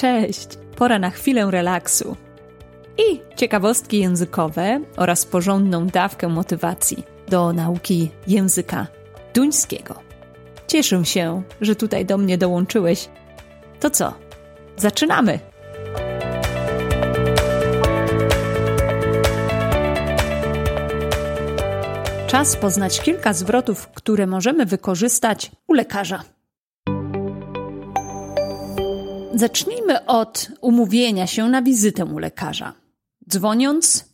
Cześć! Pora na chwilę relaksu i ciekawostki językowe oraz porządną dawkę motywacji do nauki języka duńskiego. Cieszę się, że tutaj do mnie dołączyłeś. To co? Zaczynamy! Czas poznać kilka zwrotów, które możemy wykorzystać u lekarza. Zacznijmy od umówienia się na wizytę u lekarza. Dzwoniąc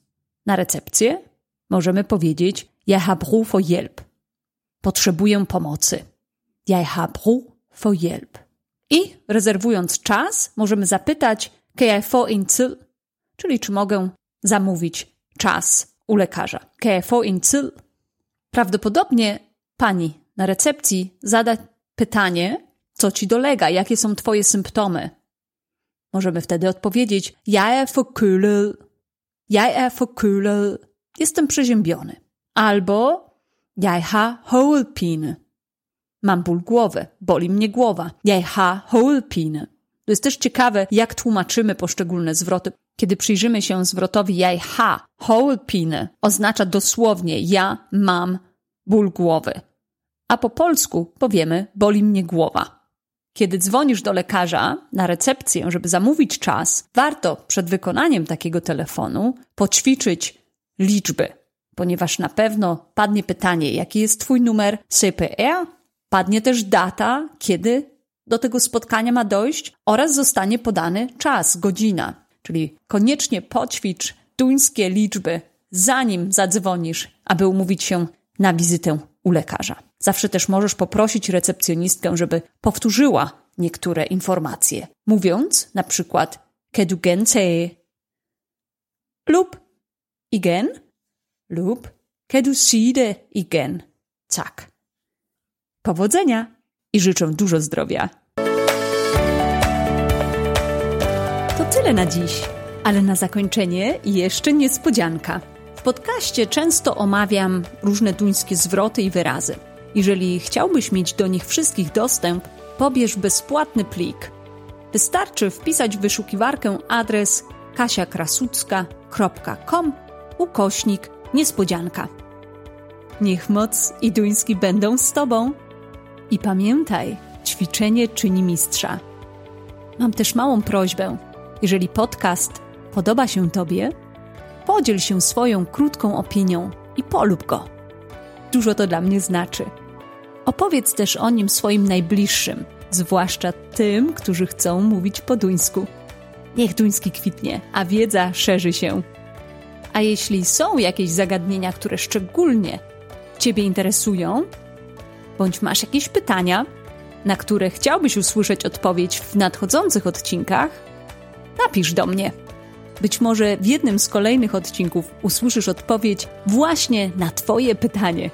na recepcję, możemy powiedzieć: Ja habe for help. Potrzebuję pomocy. Ja habe for help. I rezerwując czas, możemy zapytać: Kan jeg få en tid? Czyli czy mogę zamówić czas u lekarza? Kan jeg få en tid? Prawdopodobnie pani na recepcji zada pytanie, co ci dolega, jakie są twoje symptomy. Możemy wtedy odpowiedzieć: Ja er forkølet. Ja. Jestem przeziębiony. Albo Jeg har hovedpine. Mam ból głowy, boli mnie głowa. Jeg har hovedpine. To jest też ciekawe, jak tłumaczymy poszczególne zwroty. Kiedy przyjrzymy się zwrotowi jeg har hovedpine, oznacza dosłownie ja mam ból głowy. A po polsku powiemy boli mnie głowa. Kiedy dzwonisz do lekarza na recepcję, żeby zamówić czas, warto przed wykonaniem takiego telefonu poćwiczyć liczby, ponieważ na pewno padnie pytanie, jaki jest Twój numer CPR, padnie też data, kiedy do tego spotkania ma dojść oraz zostanie podany czas, godzina. Czyli koniecznie poćwicz duńskie liczby, zanim zadzwonisz, aby umówić się na wizytę u lekarza. Zawsze też możesz poprosić recepcjonistkę, żeby powtórzyła niektóre informacje, mówiąc na przykład kedu więcej lub igen lub kedu side igen. Tak. Powodzenia i życzę dużo zdrowia. To tyle na dziś, ale na zakończenie jeszcze niespodzianka. W podcaście często omawiam różne duńskie zwroty i wyrazy. Jeżeli chciałbyś mieć do nich wszystkich dostęp, pobierz bezpłatny plik. Wystarczy wpisać w wyszukiwarkę adres kasiakrasucka.com ukośnik niespodzianka. Niech moc i duński będą z Tobą. I pamiętaj, ćwiczenie czyni mistrza. Mam też małą prośbę. Jeżeli podcast podoba się Tobie, podziel się swoją krótką opinią i polub go. Dużo to dla mnie znaczy. Opowiedz też o nim swoim najbliższym, zwłaszcza tym, którzy chcą mówić po duńsku. Niech duński kwitnie, a wiedza szerzy się. A jeśli są jakieś zagadnienia, które szczególnie Ciebie interesują, bądź masz jakieś pytania, na które chciałbyś usłyszeć odpowiedź w nadchodzących odcinkach, napisz do mnie. Być może w jednym z kolejnych odcinków usłyszysz odpowiedź właśnie na Twoje pytanie.